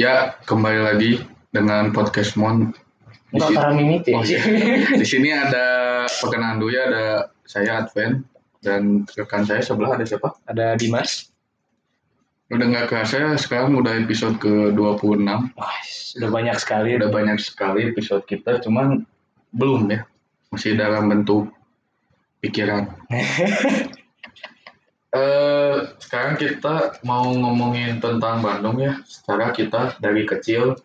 Ya, kembali lagi dengan podcast Mon. Di sini, mimiti. Oh, iya. di sini ada perkenalan dulu ya, ada saya Advent dan rekan saya sebelah ada siapa? Ada Dimas. Udah nggak kerasa sekarang udah episode ke-26. Wah, sudah banyak sekali. Udah banyak sekali episode kita, cuman belum ya. Masih dalam bentuk pikiran. Eh, sekarang kita mau ngomongin tentang Bandung ya. Secara kita dari kecil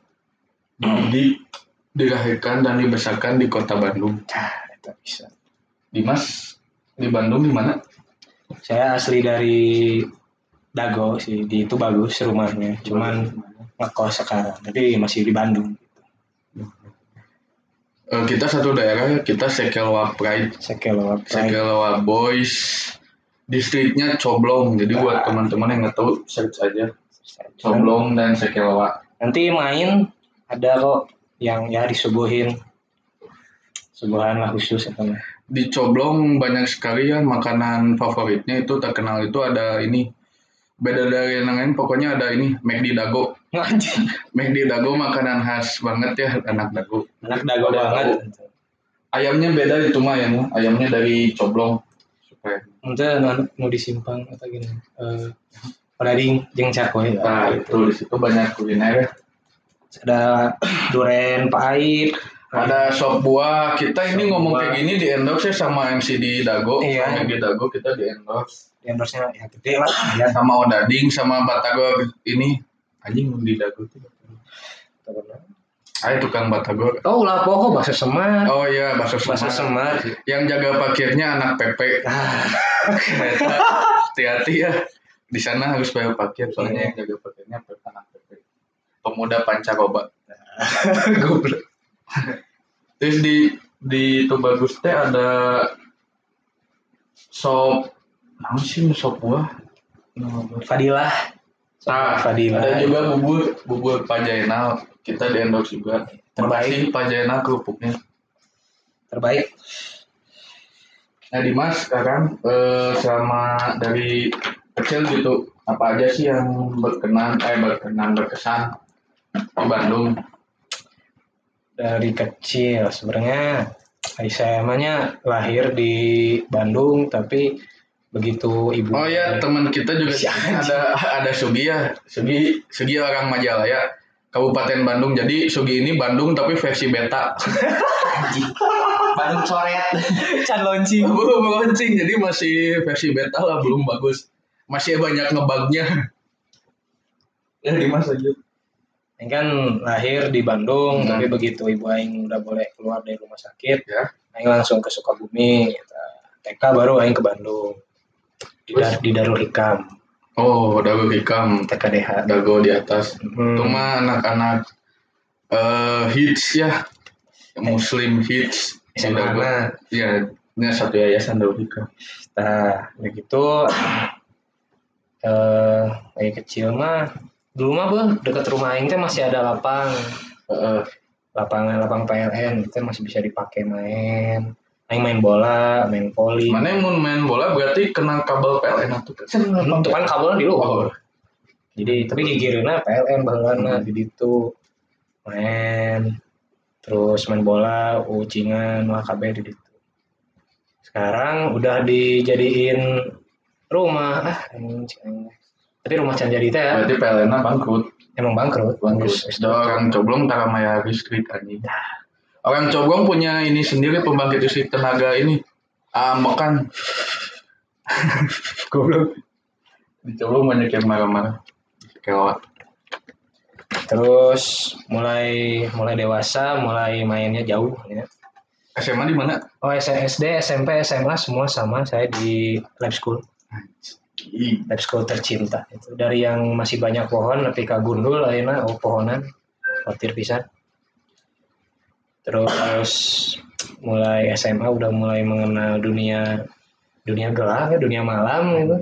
dididik, dilahirkan dan dibesarkan di kota Bandung. Ah, itu bisa. Dimas di Bandung di mana? Saya asli dari Dago sih. Di itu bagus rumahnya. Cuman ngekos sekarang. Tapi masih di Bandung. Eh, kita satu daerah, kita Sekelwa Pride, Sekelowa Pride. Sekelwa Boys, distriknya Coblong. Jadi buat teman-teman yang nggak tahu search aja Coblong dan Sekelwa. Nanti main ada kok yang ya disuguhin. Suguhan lah khusus mah. Di Coblong banyak sekali ya makanan favoritnya itu terkenal itu ada ini beda dari yang lain pokoknya ada ini McD Dago. McD Dago makanan khas banget ya anak Dago Anak Dago banget. ayamnya beda itu mah ya ayamnya dari Coblong supaya Itu anu mau disimpang atau gini. Eh Padading jeung cakoy. nah itu di situ banyak kuliner. Ada duren pahit. Ada sop buah. Kita ini ngomong kayak gini di endorse ya sama MCD Dago. Iya. sama McD Dago kita di endorse. Endorse nya ya gede lah. Ya sama Odading sama Batagor ini. Anjing di Dago tuh Ayo tukang Batagor oh lah pokok bahasa semar Oh iya, bakso bahasa Semar. semar Yang jaga parkirnya anak PP. ah hati-hati ya. Di sana harus bayar parkir soalnya yang jaga parkirnya anak PP. Pemuda pancaroba. goblok Terus di di Tubagus teh ada sop apa sih sop buah? Fadilah Nah, Fadilah ada juga bubur bubur Pak Jainal. Kita di endorse juga. Terbaik. Pak Jainal kerupuknya. terbaik Nah Dimas sekarang eh, selama dari kecil gitu apa aja sih yang berkenan eh berkenan berkesan di Bandung? dari kecil sebenarnya saya emangnya lahir di Bandung tapi begitu ibu Oh ya teman kita juga Si ada ada Sugi ya Sugi Sugi orang Majalaya Kabupaten Bandung jadi Sugi ini Bandung tapi versi beta Bandung coret can launching belum launching jadi masih versi beta lah belum bagus masih banyak ngebugnya ya Dimas lanjut Ini kan lahir di Bandung, Hmm. tapi begitu ibu Aing udah boleh keluar dari rumah sakit, Ya. Aing langsung ke Sukabumi. gitu. TK baru Aing ke Bandung. Di, Dar- di Darul Hikam, Oh Dago Hikam TKDH. Dago di atas Hmm. Itu mah anak-anak eh hits ya, Muslim hits. SMA na. Ya, ini satu yayasan Dago Hikam. Nah, begitu eh Aing kecil mah dulu mah bang dekat rumah Aing teh masih ada lapang Heeh. lapangan lapang PLN itu masih bisa dipakai main Aing main bola main poli Mana yang mau main bola berarti kena kabel PLN atau itu kan kabelnya di luar. Oh, jadi tapi gigirna PLN baheulana di ditu main. Terus main bola ucingan wah kabeh di ditu sekarang udah dijadiin rumah. Ah tapi rumah can jadi teh ya, berarti PLN bangkrut. emang bangkrut? Bangkrut. Ada orang coblong Taramaya listrik anjing. Orang coblong punya ini sendiri pembangkit listrik tenaga ini. Ah, makan. goblok Di coblong banyak yang marah-marah. Kelewat. terus mulai mulai dewasa mulai mainnya jauh ya SMA di mana? oh SD SMP SMA semua sama saya di lab school lab school tercinta itu dari yang masih banyak pohon tapi kagundul ayeuna oh pohonan khawatir pisan terus mulai SMA udah mulai mengenal dunia dunia gelap ya dunia malam gitu.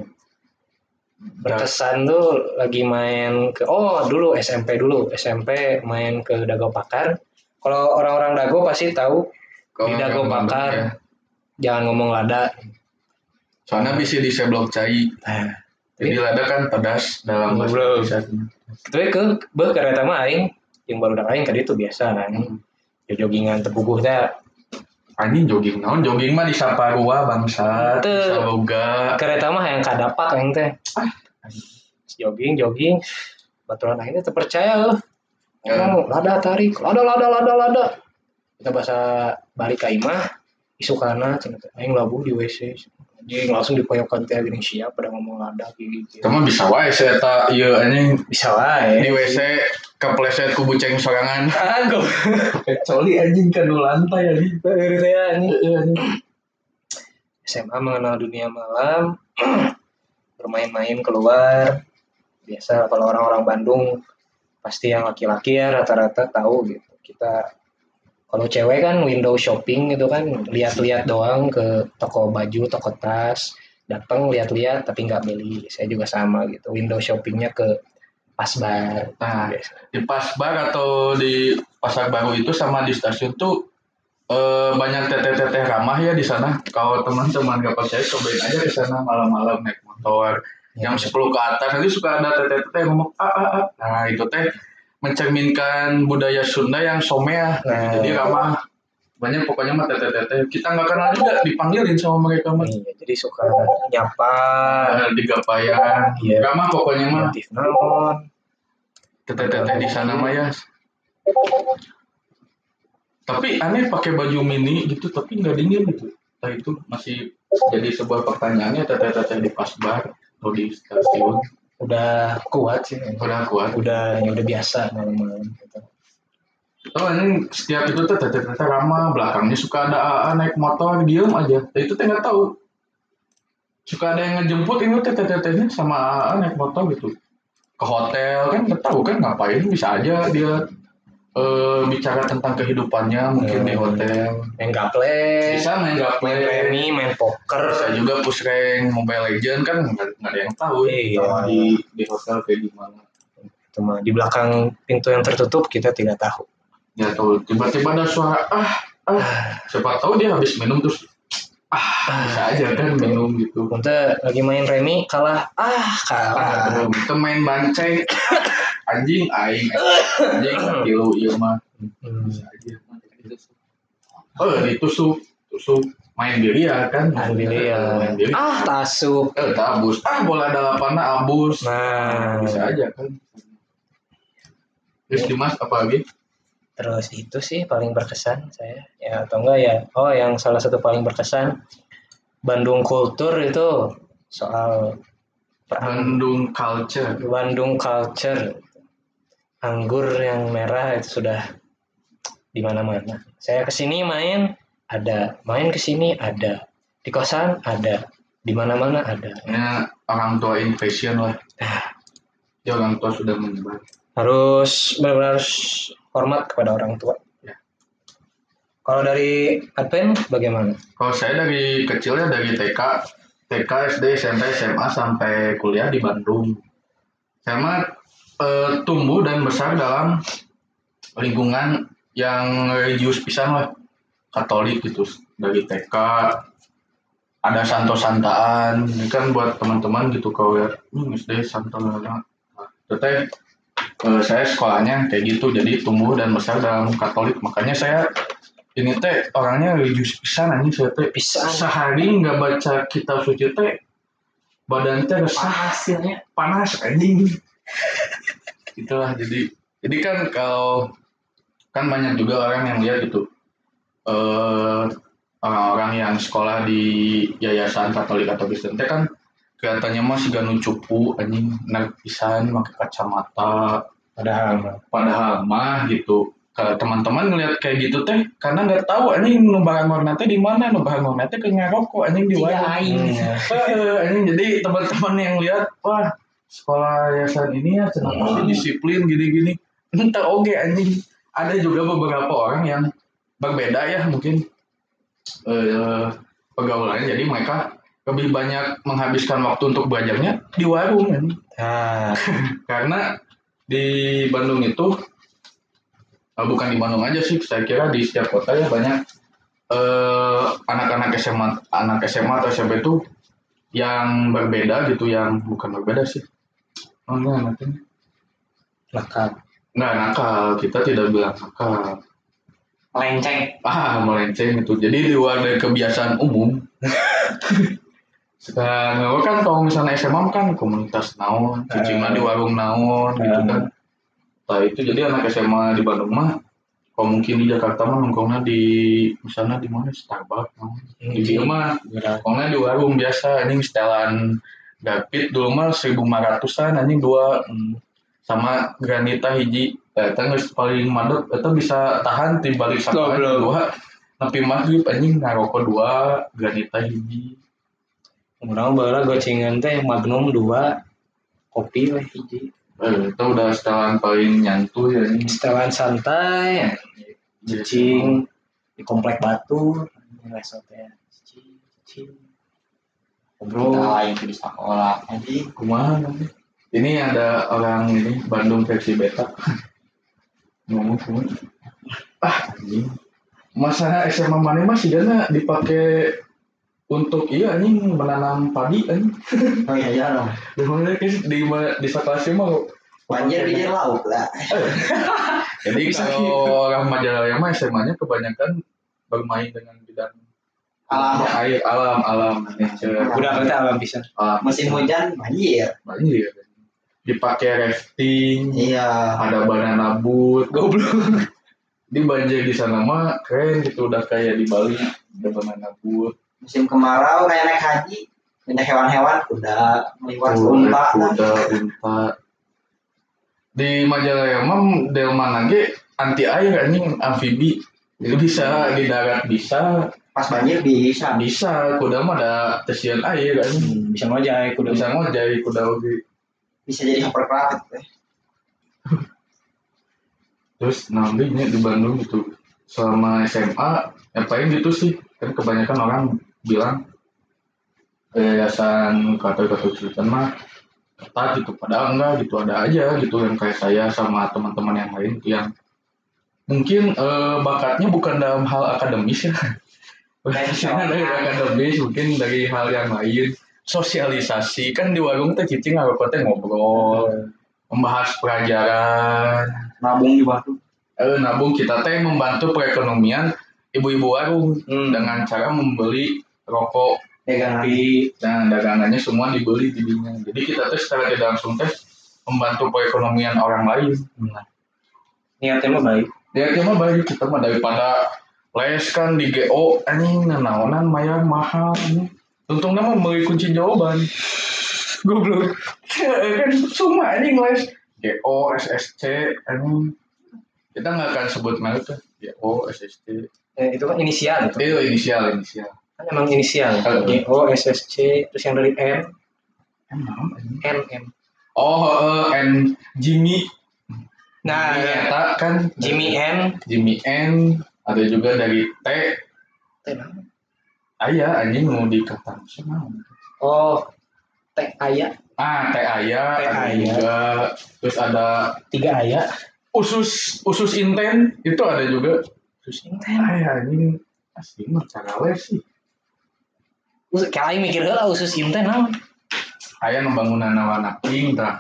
Berkesan tuh lagi main ke oh dulu SMP dulu. SMP main ke Dago Pakar. Kalau orang-orang Dago pasti tahu Kalau di Dago Pakar. ya. jangan ngomong lada. Soalnya bisa di seblok cai. nah Jadi lada kan pedas dalam bahasa. Tapi ke beuh kereta mah aing yang baru dak aing tadi itu biasa kan. Ya joggingan tepuguh teh Anjing jogging naon jogging mah di Saparua bangsa, di. Saboga. kereta mah yang kadapak aing teh. Jogging jogging baturan teh terpercaya loh. Ngomong lada tarik, lada lada lada lada. Kita bahasa balik ka imah isukana cenah teh. aing labuh di WC. Anjing langsung dipoyokan teh gini siap pada ngomong lada gitu. Kamu bisa wae saya tak iya anjing Bisa wae. di WC kepleset ku buceng sorangan. Aku. Kecuali anjing kan lantai anjing. SMA mengenal dunia malam, bermain-main keluar. Biasa kalau orang-orang Bandung pasti yang laki-laki ya rata-rata tahu gitu. Kita kalau cewek kan window shopping gitu kan, lihat-lihat doang ke toko baju, toko tas, datang lihat-lihat tapi nggak beli. Saya juga sama gitu. Window shoppingnya ke pasbar. Nah, Biasa. di Pasbar atau di Pasar Baru itu sama di stasiun tuh eh, banyak teteh-teteh ramah ya di sana. Kalau teman-teman gak percaya cobain aja ke sana malam-malam naik motor. Yang 10 ke atas nanti suka ada teteh-teteh ngomong ah ah ah. Nah, itu teh mencerminkan budaya Sunda yang somea. Nah. Jadi ramah. Banyak pokoknya mah teteh-teteh. Kita nggak kenal juga dipanggilin sama mereka mah. Iya, jadi suka nyapa, Ah, digapayan. Iya. Ramah pokoknya mah. kreatif naon. teteh-teteh di sana mah ya. Tapi aneh pakai baju mini gitu, tapi nggak dingin gitu. Nah itu masih jadi sebuah pertanyaannya teteh-teteh di pasbar atau di stasiun udah kuat sih udah kuat. udah ya udah biasa malam-malam gitu. Oh ini setiap itu tuh teteh-teteh ramah, belakangnya suka ada AA naik motor, diem aja. Nah, itu teh nggak tahu. Suka ada yang ngejemput ini teteh-tetehnya sama AA naik motor gitu. Ke hotel kan nggak tahu kan ngapain bisa aja dia eh, bicara tentang kehidupannya mungkin di Hmm. hotel. main gaple Bisa main main gaple, remi main poker. Bisa juga push rank Mobile Legend kan nggak ada yang tahu Iya. kalau di di hotel kayak gimana. cuma di belakang pintu yang tertutup kita tidak tahu. Ya tahu tiba-tiba ada suara ah ah. Siapa tahu dia habis minum terus ah bisa aja kan minum gitu. Kita lagi main remi kalah. Ah kalah. Ah, kita main banceng anjing aing anjing tilu ieu mah Hmm. bisa aja. Oh, ditusuk, tusuk main biliar kan? Main biliar. Main biliar. ah tasuk Eh, tak abus. Ah, bola dalapannya abus. nah bisa aja kan terus Dimas apa lagi terus itu sih paling berkesan saya ya atau enggak ya oh yang salah satu paling berkesan Bandung kultur itu soal Bandung culture Bandung culture anggur yang merah itu sudah di mana-mana. Saya ke sini main ada. Main ke sini ada. Di kosan ada. Di mana-mana ada. Ya orang tua invasion lah. Ya orang tua sudah menyebar. Harus benar-benar harus hormat kepada orang tua. Ya. kalau dari Advent bagaimana? Kalau saya dari kecil ya dari TK TK SD SMP SMA sampai kuliah di Bandung. Saya eh, tumbuh dan besar dalam lingkungan yang religius pisan lah. Katolik gitu dari TK ada santo-santaan. Ini kan buat teman-teman gitu kalau lihat hmm, SD santo nah, teteh eh, saya sekolahnya kayak gitu. Jadi tumbuh dan besar dalam Katolik. Makanya saya ini teh orangnya religius pisan anjing. Saya teh Pisan. sehari nggak baca kitab suci teh badan teh resah. Hasilnya panas anjing itulah jadi jadi kan kalau kan banyak juga orang yang lihat gitu eh orang-orang yang sekolah di yayasan Katolik atau Kristen teh kan kelihatannya mah segala cupu anjing pisan pakai kacamata. Padahal padahal mah gitu. Kalau teman-teman ngeliat kayak gitu teh karena nggak tahu anjing nu barang warna teh di mana nu barang warna teh kayak ngerokok anjing di warung. Heeh, anjing jadi teman-teman yang lihat wah sekolah yayasan ini ya cenah pasti disiplin gini-gini. Entah oke anjing. Ada juga beberapa orang yang berbeda ya mungkin. Eh pergaulannya jadi mereka lebih banyak menghabiskan waktu untuk belajarnya di warung anjing nah karena di Bandung itu eh, bukan di Bandung aja sih saya kira di setiap kota ya banyak eh, anak-anak SMA anak SMA atau SMP itu yang berbeda gitu yang bukan berbeda sih oh enggak nanti nakal nggak nakal kita tidak bilang nakal. Melenceng. ah melenceng itu. Jadi di luar dari kebiasaan umum. Sekarang gue kan kalau misalnya SMA kan komunitas naon cicing di warung naon gitu Hmm. kan. Nah itu jadi anak SMA di Bandung mah kalau mungkin di Jakarta mah nongkrongnya di misalnya di mana Starbucks naon. di Bieu mah nongkrongnya di warung biasa anjing setelan Gapit dulu mah 1500an anjing dua Hmm. sama granita hiji eta geus paling madot eta bisa tahan di balik Goblok. dua tapi maghrib anjing ngarokok dua granita hiji Orang bala gocengan teh Magnum dua kopi weh hiji. eh, itu udah setelan paling nyantuy ya ini Setelan santai, cicing di komplek batu, ngesot ya. Cicing, cicing. Ngobrol. Yang di sekolah. Jadi kumaha ini ada orang ini Bandung versi beta ngomong ngomong ah anjing masa SMA mana mah sih dipakai untuk iya anjing menanam padi anjing oh iya iya lah. di mana di di, di sekelas mah Banjir bijir lauk lah. jadi kalau orang Majalaya mah SMA-nya kebanyakan bermain dengan bidang Alam. air alam alam nature Udah kita alam bisa. alam Musim hujan banjir. banjir dipakai rafting Iya. ada banana boat Goblok. di banjir di sana mah keren gitu udah kayak di Bali ada banana boat Musim kemarau kayak naik haji. Pindah hewan-hewan kuda meliwat unta. kuda unta di Majalaya mah delman lagi anti air anjing amfibi itu bisa di darat bisa Pas banjir bisa. bisa kuda mah ada tesian air anjing Hmm, bisa ngojek udah bisa ngojek kuda oge Bisa jadi hovercraft. teh. terus nantinya di Bandung gitu selama SMA ngapain gitu sih kan kebanyakan orang bilang yayasan kata-kata cerita mah ketat gitu padahal enggak gitu ada aja gitu yang kayak saya sama teman-teman yang lain yang mungkin eh, bakatnya bukan dalam hal akademis ya bakatnya dari akademis mungkin dari hal yang lain sosialisasi kan di warung teh cicing ngarokok teh ngobrol membahas pelajaran Nabung di batu. eh, nabung kita teh membantu perekonomian ibu-ibu warung Hmm. dengan cara membeli rokok Dagangan. kopi dan dagangannya semua dibeli jadinya jadi kita teh secara tidak langsung teh membantu perekonomian orang lain Niatnya mah baik. ya cuma baik kita mah daripada les kan di GO anjing nanaonan mayar mahal untungnya mah beli kunci jawaban. Goblok. Kan cuma anjing les. GO SSC anjing. Kita nggak akan sebut merek tuh. GO SSC Eh, itu kan inisial itu. itu inisial inisial. Kan emang inisial. Kalau- G O S S C terus yang dari N emang anjing. N N. oh eh, and Jimmy. Nah, Eta kan? Jimmy N. Jimmy N ada juga dari T Tenang. Aya anjing mau dikatakan sama Oh, T Aya ah T Aya T ada Aya. juga terus ada tiga Aya. usus usus inten itu ada juga Terus inten. Aya anjing asli mah cara les sih Us- Kayak aing mikir heula usus inten naon. Aya membangunan anak ping tah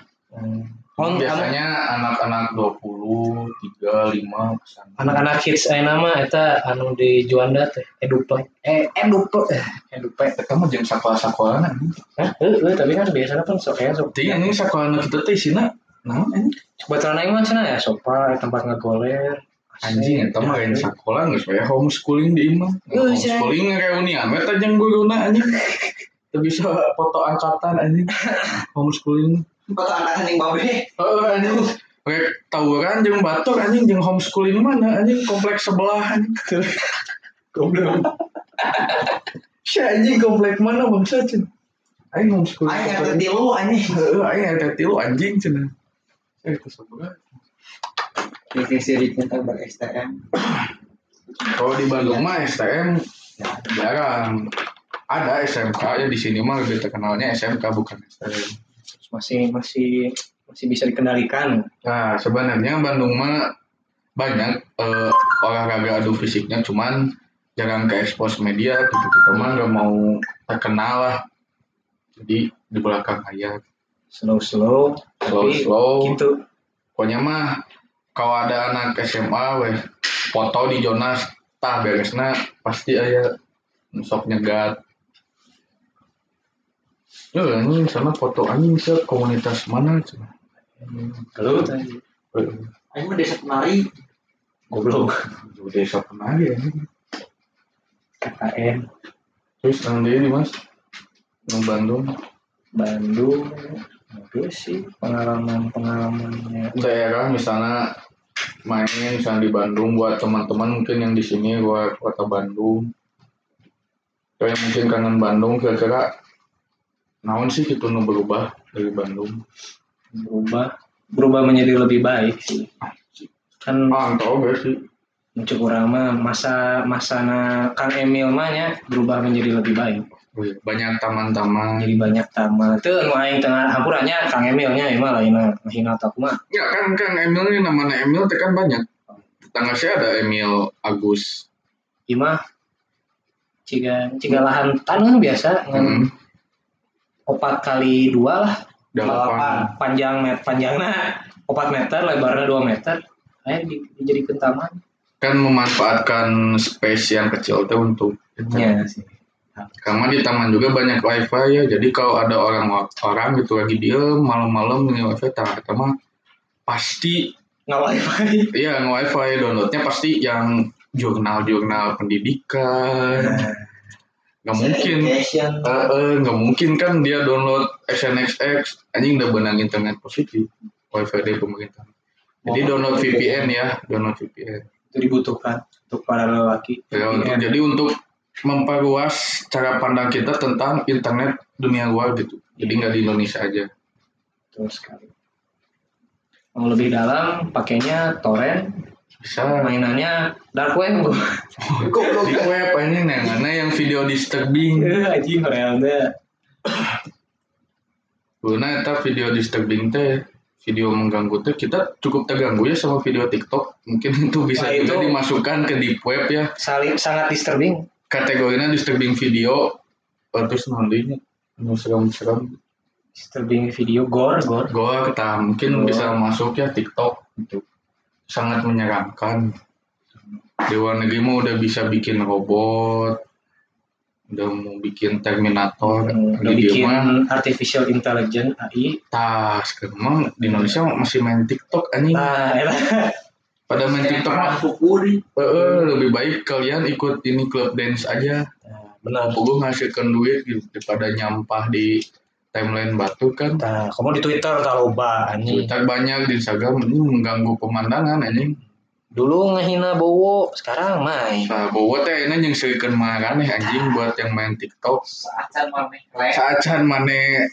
Oh, biasanya anak-anak 20, 3, 5 ke sana. anak-anak hits aya nama eta anu di Juanda teh eduplek eh eduplek eh eduplek Kita mah jeung sakola-sakola anjing. Hah? Heeh, tapi kan biasanya kan sok aya sok Ting anjing sakola kita teh isina naon anjing? coba celana aing mah cenah ya sofa tempat ngagoler Anjing eta mah lain sakola geus we homeschooling di imah. Homeschooling reunian we teh jeung guruna anjing. Teu bisa foto angkatan anjing. Homeschooling. Foto angkatan yang. Heeh anjing. Rek tawuran jeung batur anjing jeung homeschooling mana anjing kompleks sebelah anjing. Goblok. Si anjing komplek mana bangsa cen? Aing homeschooling. Aing komplek- ketilu anjing. Heeh, aing ada tilu anjing cenah. Eh, itu sebelah. Divisi tentang ber STM. Kalau di Bandung mah STM ya jarang. Ada SMK ya di sini mah lebih terkenalnya SMK bukan STM. masih masih masih bisa dikendalikan Nah sebenarnya Bandung mah banyak eh, olahraga adu fisiknya, cuman jarang ke expose media gitu. Kita mah nggak mau terkenal lah. jadi di belakang aya slow slow slow tapi slow gitu pokoknya mah kalau ada anak SMA weh foto di Jonas tah beresna pasti aya sok nyegat Ya, ini sana foto anjing se komunitas mana cuma. Kalau tadi Aing mah desa penari. goblok. Desa penari ya. KKN Terus nanti di mas, di Bandung. Bandung. Itu sih. Pengalaman pengalamannya daerah misalnya main misalnya di Bandung buat teman-teman mungkin yang di sini buat kota Bandung. Kayak mungkin kangen Bandung kira-kira naon sih gitu nu berubah dari Bandung berubah berubah menjadi lebih baik sih. Kan ah tau gak sih. Muncul kurang mah masa masana Kang Emil mah nya berubah menjadi lebih baik. Oh iya, banyak taman-taman. Jadi banyak taman. Tuh nu aing tengah hampurannya Kang Emilnya emang lainnya mahina tak mah. Ya kan Kang Emil ini namanya Emil teh kan banyak. Tetangga saya ada Emil Agus. Imah jika jika lahan tanah biasa hmm, opat kali dua lah delapan Pa- panjang met panjangnya opat meter lebarnya dua meter. Ayo di, dijadikan taman kan memanfaatkan space yang kecil teh untuk ya sih. Karena di taman juga banyak wifi ya, jadi kalau ada orang-orang gitu lagi diem malam-malam ini wifi mah pasti nggak wifi. Iya nge-wifi. Downloadnya pasti yang jurnal-jurnal pendidikan nggak mungkin. Education. eh, eh, nggak mungkin kan dia download SNXX anjing udah benang internet positif. Wifi dari pemerintah. Jadi download VPN ya download VPN itu dibutuhkan untuk para lelaki. Ya, untuk, jadi untuk memperluas cara pandang kita tentang internet dunia luar gitu. Jadi nggak di Indonesia aja. Betul sekali. Mau lebih dalam, pakainya torrent, Bisa mainannya dark web. di web ini karena yang video disturbing. Eh, anjing realnya. Guna eta video disturbing teh video mengganggu teh kita cukup terganggu ya sama video TikTok. Mungkin itu bisa Nah, juga itu- dimasukkan ke deep web ya. Saling sangat disturbing. Kategorinya disturbing video. Terus nantinya anu serem-serem. Disturbing video gore, gore. Gua kita mungkin Oh. bisa masuk ya TikTok gitu. Sangat menyeramkan. Di luar negeri mah udah bisa bikin robot, udah mau bikin Terminator, Hmm, Udah bikin mah artificial intelligence AI. tas. Emang di Indonesia masih main TikTok anjing. Nah, elah. Pada main TikTok mah Pukuri. lebih baik kalian ikut ini klub dance aja. Nah, benar. Gue ngasilkan duit gitu daripada nyampah di timeline batu kan. Nah, kamu di Twitter tak loba anjing. Twitter banyak di Instagram ini mengganggu pemandangan anjing. Dulu ngehina Bowo, sekarang main. Nah, bawa teh ini yang seukeun marane anjing buat yang main TikTok. Saat mana lek. Saacan mane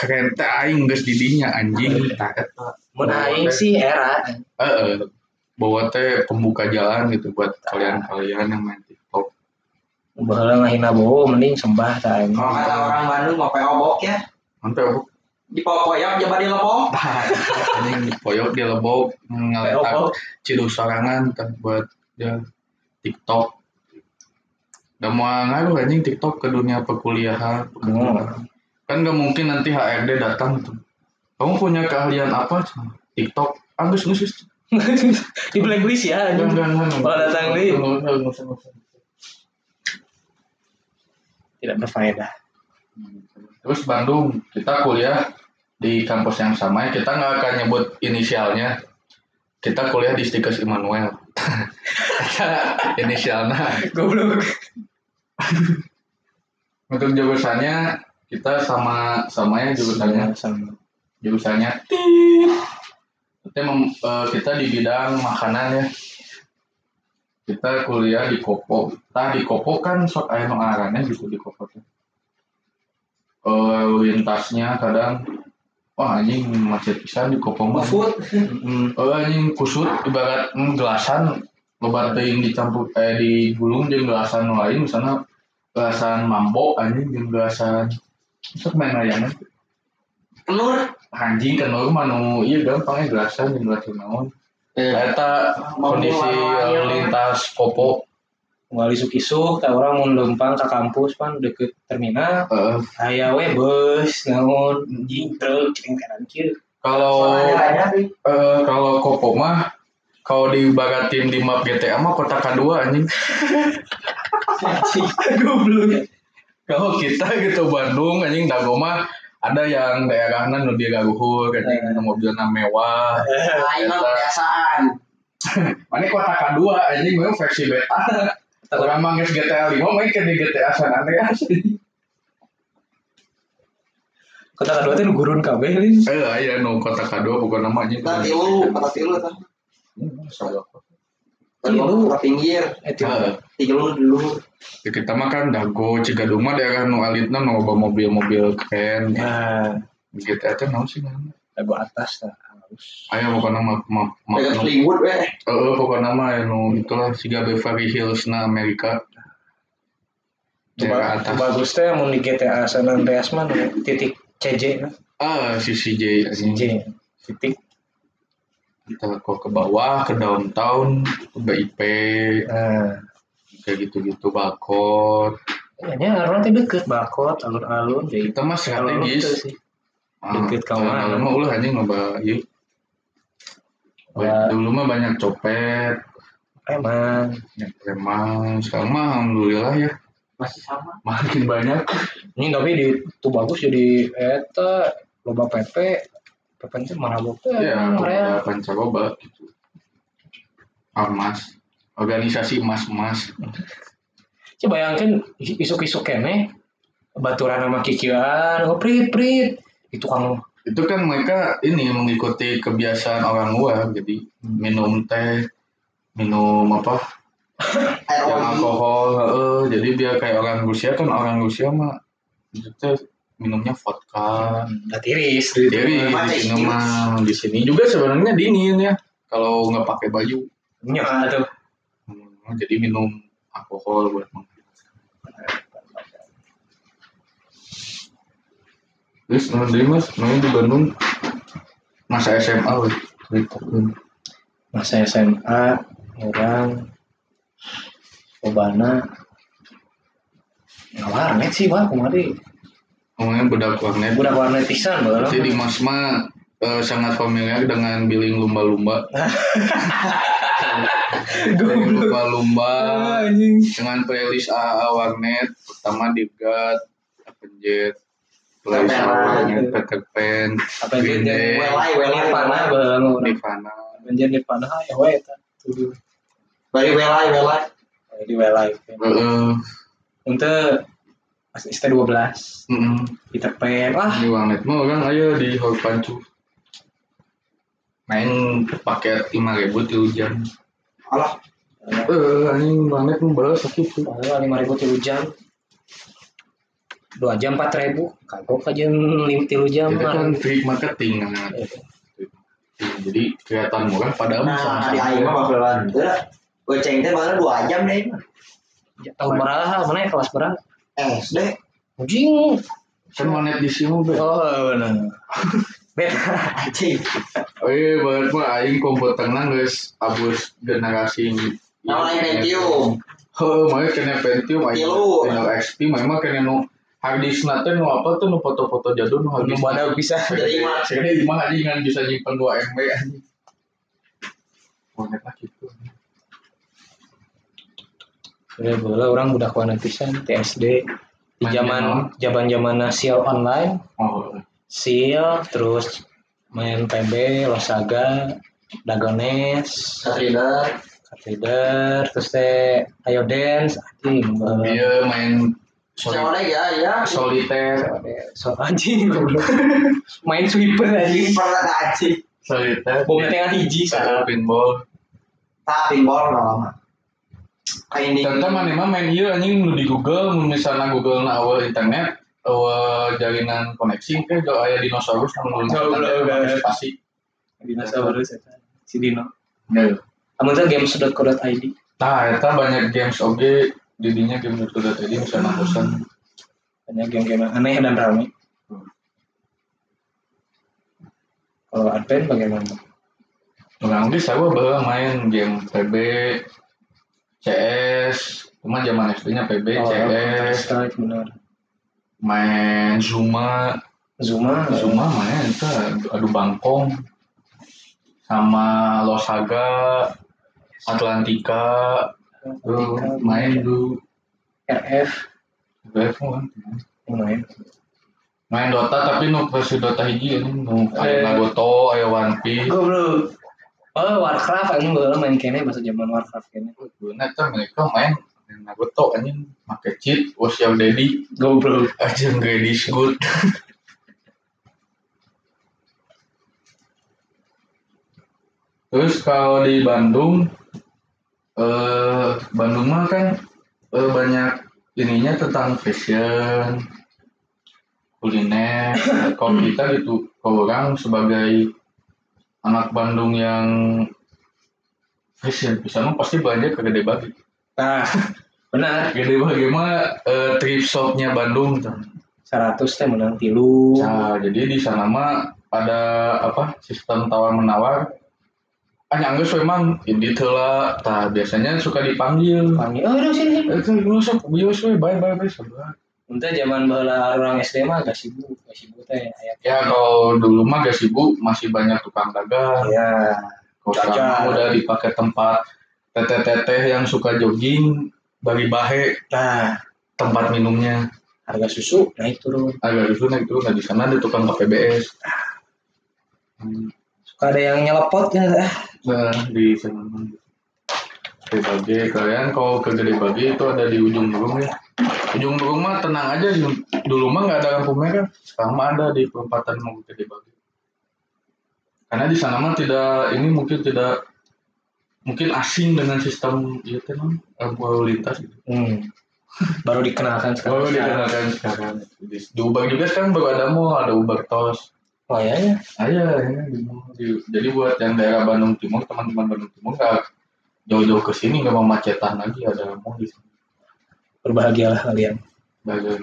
keren teh aing geus di dinya anjing. Mun aing sih era. Heeh. Bawa teh pembuka jalan gitu buat kalian-kalian yang main TikTok. Baheula ngehina Bowo mending sembah ta anjing. Kalau kata orang Bandung mau obok ya. Mantap. Di pokoyak coba di lepok. Anjing poyok dia lebok ngaletak Obok. ciduk sorangan tah buat dia TikTok. Udah mau ngaruh anjing TikTok ke dunia perkuliahan. Hmm. Kan gak mungkin nanti HRD datang tuh. Kamu punya keahlian apa? TikTok. Agus ngusus. di blacklist ya. Enggak, enggak, enggak. Kalau datang nih. Tidak berfaedah. Terus Bandung, kita kuliah di kampus yang sama. Kita nggak akan nyebut inisialnya. Kita kuliah di Stikers Immanuel. Inisialnya. Goblok. Untuk jurusannya kita sama sama ya jurusannya. sama. Jurusannya. Kita, mem- eh, kita di bidang makanan ya. Kita kuliah di Kopo. Nah di Kopo kan sok aya nu ngaranna gitu di Kopo tuh. Eh, lintasnya kadang wah anjing macet pisan di Kopo mah. Food. Hmm. Oh anjing kusut ibarat mm, gelasan loba teuing dicampur eh digulung jeung gelasan lain misalnya gelasan mambo anjing jeung gelasan sok main layangan Telur. anjing kan nu mah nu ieu gampang ya gelasan jeung gelasan naon Eh. eta kondisi lalu lintas kopo Nggak isuk-isuk, tak orang mau lempang ke kampus pan deket terminal. Eh, Aya we bus, naon, anjing truk, cing kanan kieu. kalau eh, kalau Kopo mah kalau dibagatin di map GTA mah kota kedua anjing. Goblok. Kalau kita gitu Bandung anjing Dago mah ada yang daerahna nu dia galuhur anjing nu mobilna mewah. Lain kebiasaan. Mana kota kedua anjing memang versi beta. Orang mah geus GTA 5 main ke di GTA San Andreas. Kota kedua nu gurun kabeh lin. Eh aya nu kota kedua bukan nama anjing. Kita tilu, kata tilu. Salah. Tilu ke pinggir, Eh tilu dulu. Ya, kita mah kan Dago, Cigadung mah daerah nu alitna nu loba mobil-mobil keren. Nah, GTA teh naon sih namanya? lagu atas lah halus. Aya pokokna mah mah nu Hollywood weh. Heeh, pokoknya mah anu itulah siga Beverly Hills na Amerika. Coba bagus teh mun di GTA San Andreas mah titik CJ. Ah, si CJ anjing. CJ titik. Kita kok ke bawah, ke downtown, ke BIP, Nah, kayak gitu-gitu bakot. kayaknya orang teh deket bakot alun-alun jadi Kita mah strategis. Ah, Deket ka mana? Kalau mah ulah anjing loba ieu. Dulu mah banyak copet, Emang preman. Sekarang mah alhamdulillah ya Masih sama. makin banyak. ini tapi di tuh bagus jadi eta loba PP PP itu marabok teh Ya, emang rea. beberapa pancaroba gitu. Ormas, organisasi emas-emas. Coba bayangkan isuk-isuk kene baturan sama kikian, oh prit prit itu kamu itu kan mereka ini mengikuti kebiasaan orang luar. Jadi minum teh minum apa? Yang alkohol heeh. jadi dia kayak orang Rusia kan orang Rusia mah itu minumnya vodka. Udah tiris. Mah di sini mah di sini juga sebenarnya dingin ya kalau nggak pakai baju. Nya tuh. Hmm, jadi minum alkohol buat. Terus nanti mas, main di Bandung masa SMA weh. Ceritakan. masa SMA orang Obana nggak warnet sih wah kemarin Ngomongnya budak warnet. udah warnet pisan baru Jadi Mas mah eh, sangat familiar dengan billing lumba-lumba. Lumba-lumba anjing dengan playlist AA warnet pertama Dirgat, Avenjet, playlist AA warnet, Peter Pan, apa Green Day. Nirvana baru Nirvana. Banjir Nirvana ya wae eta Bari welai, welai. di welai Heeh. untuk pas ST 12 Heeh. Peter Pan wah Di warnet mah orang ayo di Hall Pancu. Main paket 5000 di hujan. Alah, Eh, anjing warnet mah balas sakit lima ribu tilu jam dua jam empat ribu kagok aja lim tilu jam Kita kan free marketing nah. Jadi kelihatan murah padahal nah di sama-sama. aing mah bakalan teu. Goceng teh baru 2 jam deh. Ya, tahun berapa mana ya kelas berapa SD. anjing Kan warnet di sini be. oh benar beta Anjing. Oh iya, banget mah aing komputerna geus abus generasi Nama lain Pentium. Heuh, mah kena Pentium. Intel XP mah kena nu hard disk na teh nu apa tuh nu foto-foto jadul nu hard nu disk. mana bisa Jadi lima. Segede lima aja kan bisa nyimpen 2 MB anjing. Warnet lah gitu. ya boleh orang budak warna pisan TSD di zaman zaman zaman sial online Oh, sial terus main PB Losaga Dagones Katrina. Katrider terus teh ayo dance anjing dia main Lagi ya? Ya. soliter, so anjing main sweeper anjing Pernah anjing. soliter. Bomnya tengah hiji Saya pinball. Tapi pinball nggak lama. Kayak ini. Ternyata mana mah main iya anjing nu di Google, misalnya Google na awal internet, awal jaringan koneksi ke gak aya dinosaurus Oh, belum, belum. pasti. dinosaurus eta si Dino Ya. amun teh games.co.id Nah, eta banyak games oge didinya game itu tadi misalnya bosan. banyak game-game aneh dan ramai kalau Advent bagaimana? Orang di saya bahwa main game PB, CS, cuma zaman SD-nya PB, Oh, CS, Strike main Zuma, Zuma, Zuma main itu adu bangkong. Sama Losaga, Atlantika, tuh, main dulu. RF, BF kan. main. Main Dota tapi nu versi Dota hiji ini nu aya Eh. Nagoto, aya One Piece. Goblok. Oh, Warcraft anjing baheula main kene bahasa zaman Warcraft kene. Bener kan mereka main Nagoto anjing make cheat was your daddy Goblok. aja daddy is good. Terus kalau di Bandung eh Bandung mah kan eh, banyak ininya tentang fashion, kuliner. Kalau kita gitu, kalau orang sebagai anak Bandung yang fashion, bisa mah pasti belanja ke Gede Bagi. Nah, benar. Gede Bagi mah eh, thrift shopnya Bandung. tuh. 100 teh menang tilu. Nah, jadi di sana mah ada apa sistem tawar menawar. Ah, nyanggeus memang ini lah. Nah, biasanya suka dipanggil. Panggil, oh udah sini. Kan lu sok bios we, bye bye bye sabar. Entah zaman baheula orang SD mah agak sibuk, agak sibuk teh. Ya kalau dulu mah gak sibuk masih banyak tukang dagang. Ya. Kalau sekarang udah dipakai tempat teteh-teteh yang suka jogging bagi bahe Nah, tempat minumnya harga susu naik turun. agak dulu naik turun nah di sana ada tukang KPBS Hmm, Suka ada yang nyelepot ya. Ah, nah di sana Bage kalian kalau ke Gede Bage itu ada di ujung burung ya ujung burung mah tenang aja dulu mah nggak ada lampu merah sekarang mah ada di perempatan mau ke Gede Bage karena di sana mah tidak ini mungkin tidak mungkin asing dengan sistem itu kan lalu lintas gitu. Hmm. Baru dikenalkan sekarang. Oh, dikenalkan sekarang. Di, di Uber juga sekarang baru ada mall, ada Uber Tos. Oh ya ya. Ada ya di. Di- jadi buat yang daerah Bandung Timur, teman-teman Bandung Timur nggak jauh-jauh ke sini nggak mau macetan lagi ada mall di sini. Berbahagialah kalian. Bagai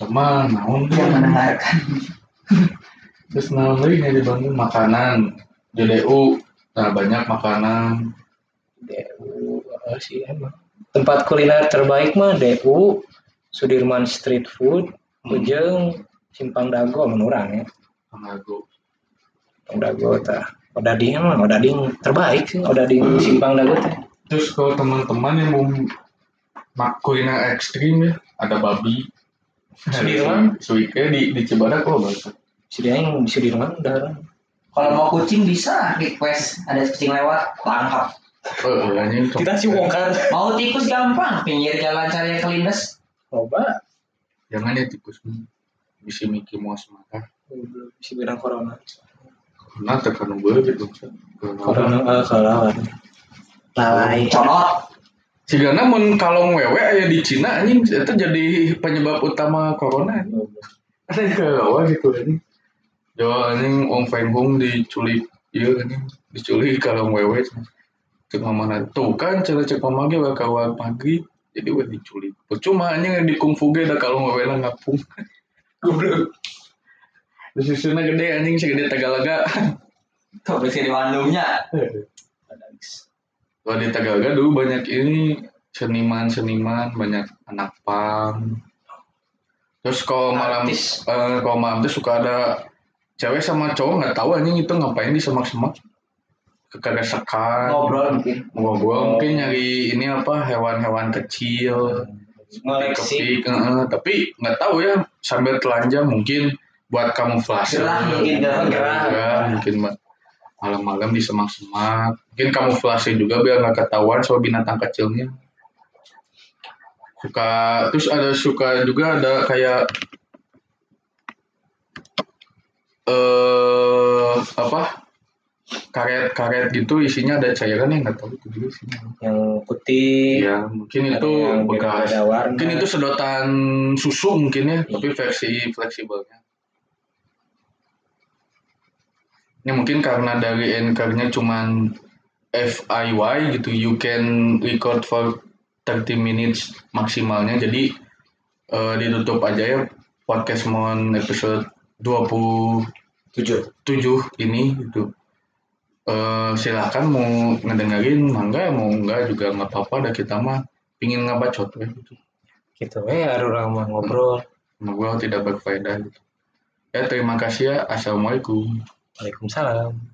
Teman, naon yang dia? mendengarkan Terus naon lagi nih di Bandung makanan. JDU, nah banyak makanan. DU apa sih emang. Tempat kuliner terbaik mah DU, Sudirman Street Food, Hmm. Simpang Dago menurang ya. Pangago. Simpang Dago tah. Odading mah Odading terbaik sih Odading Hmm. Simpang Dago teh. Terus kalau teman-teman yang mau mak kuliner ekstrim ya, ada babi. Sudirman? Suike di di Cibadak bahasa. Dia yang di Sudirman udah kalau mau kucing bisa request ada kucing lewat tangkap Oh, anjing. kita sih bongkar mau tikus gampang pinggir jalan cari yang kelindes coba Jangan ya tikus bisa Mickey Mouse maka si bilang corona karena tekan gue gitu. corona eh kalah lalai colot Sigana mun kalau wewe aya di Cina anjing itu jadi penyebab utama corona. Ada yang kalah gitu anjing. Jo anjing Ong Feng Hung diculik iya anjing diculik kalau wewe cek mana tuh kan cara cek mamage wa kawan pagi jadi we diculik. Percuma anjing yang di kungfu ge da kalau wewe lah ngapung. Goblok. Susunya gede anjing segede Tagalaga. tuh bisa di Bandungnya Kalau di Tagaga dulu banyak ini seniman-seniman, banyak anak pang. Terus kalau malam Artis. eh, kalau malam tuh suka ada cewek sama cowok nggak tahu anjing itu ngapain di semak-semak. Sekat. ngobrol mungkin Ngobrol mungkin nyari ini apa hewan-hewan kecil. Ngoleksi eh, tapi nggak tahu ya sambil telanjang mungkin buat kamuflase. Gerah mungkin, gerah. Gerah, mungkin ma- malam-malam di semak-semak. Mungkin kamuflase juga biar nggak ketahuan soal binatang kecilnya. Suka terus ada suka juga ada kayak eh apa karet-karet gitu isinya ada cairan yang nggak tahu itu juga isinya. yang putih Iya, mungkin itu yang bekas. Mungkin itu sedotan susu mungkin ya, tapi versi fleksibelnya. Ini mungkin karena dari anchor-nya cuman FIY gitu, you can record for 30 minutes maksimalnya. Jadi eh, ditutup aja ya podcast mon episode 27 tujuh ini gitu. Eh, silakan mau ngedengerin mangga mau enggak juga nggak apa-apa dah kita mah pingin ngabacot we, gitu. gitu ya orang mah ngobrol ngobrol tidak berfaedah gitu. Ya terima kasih ya. Assalamualaikum. Waalaikumsalam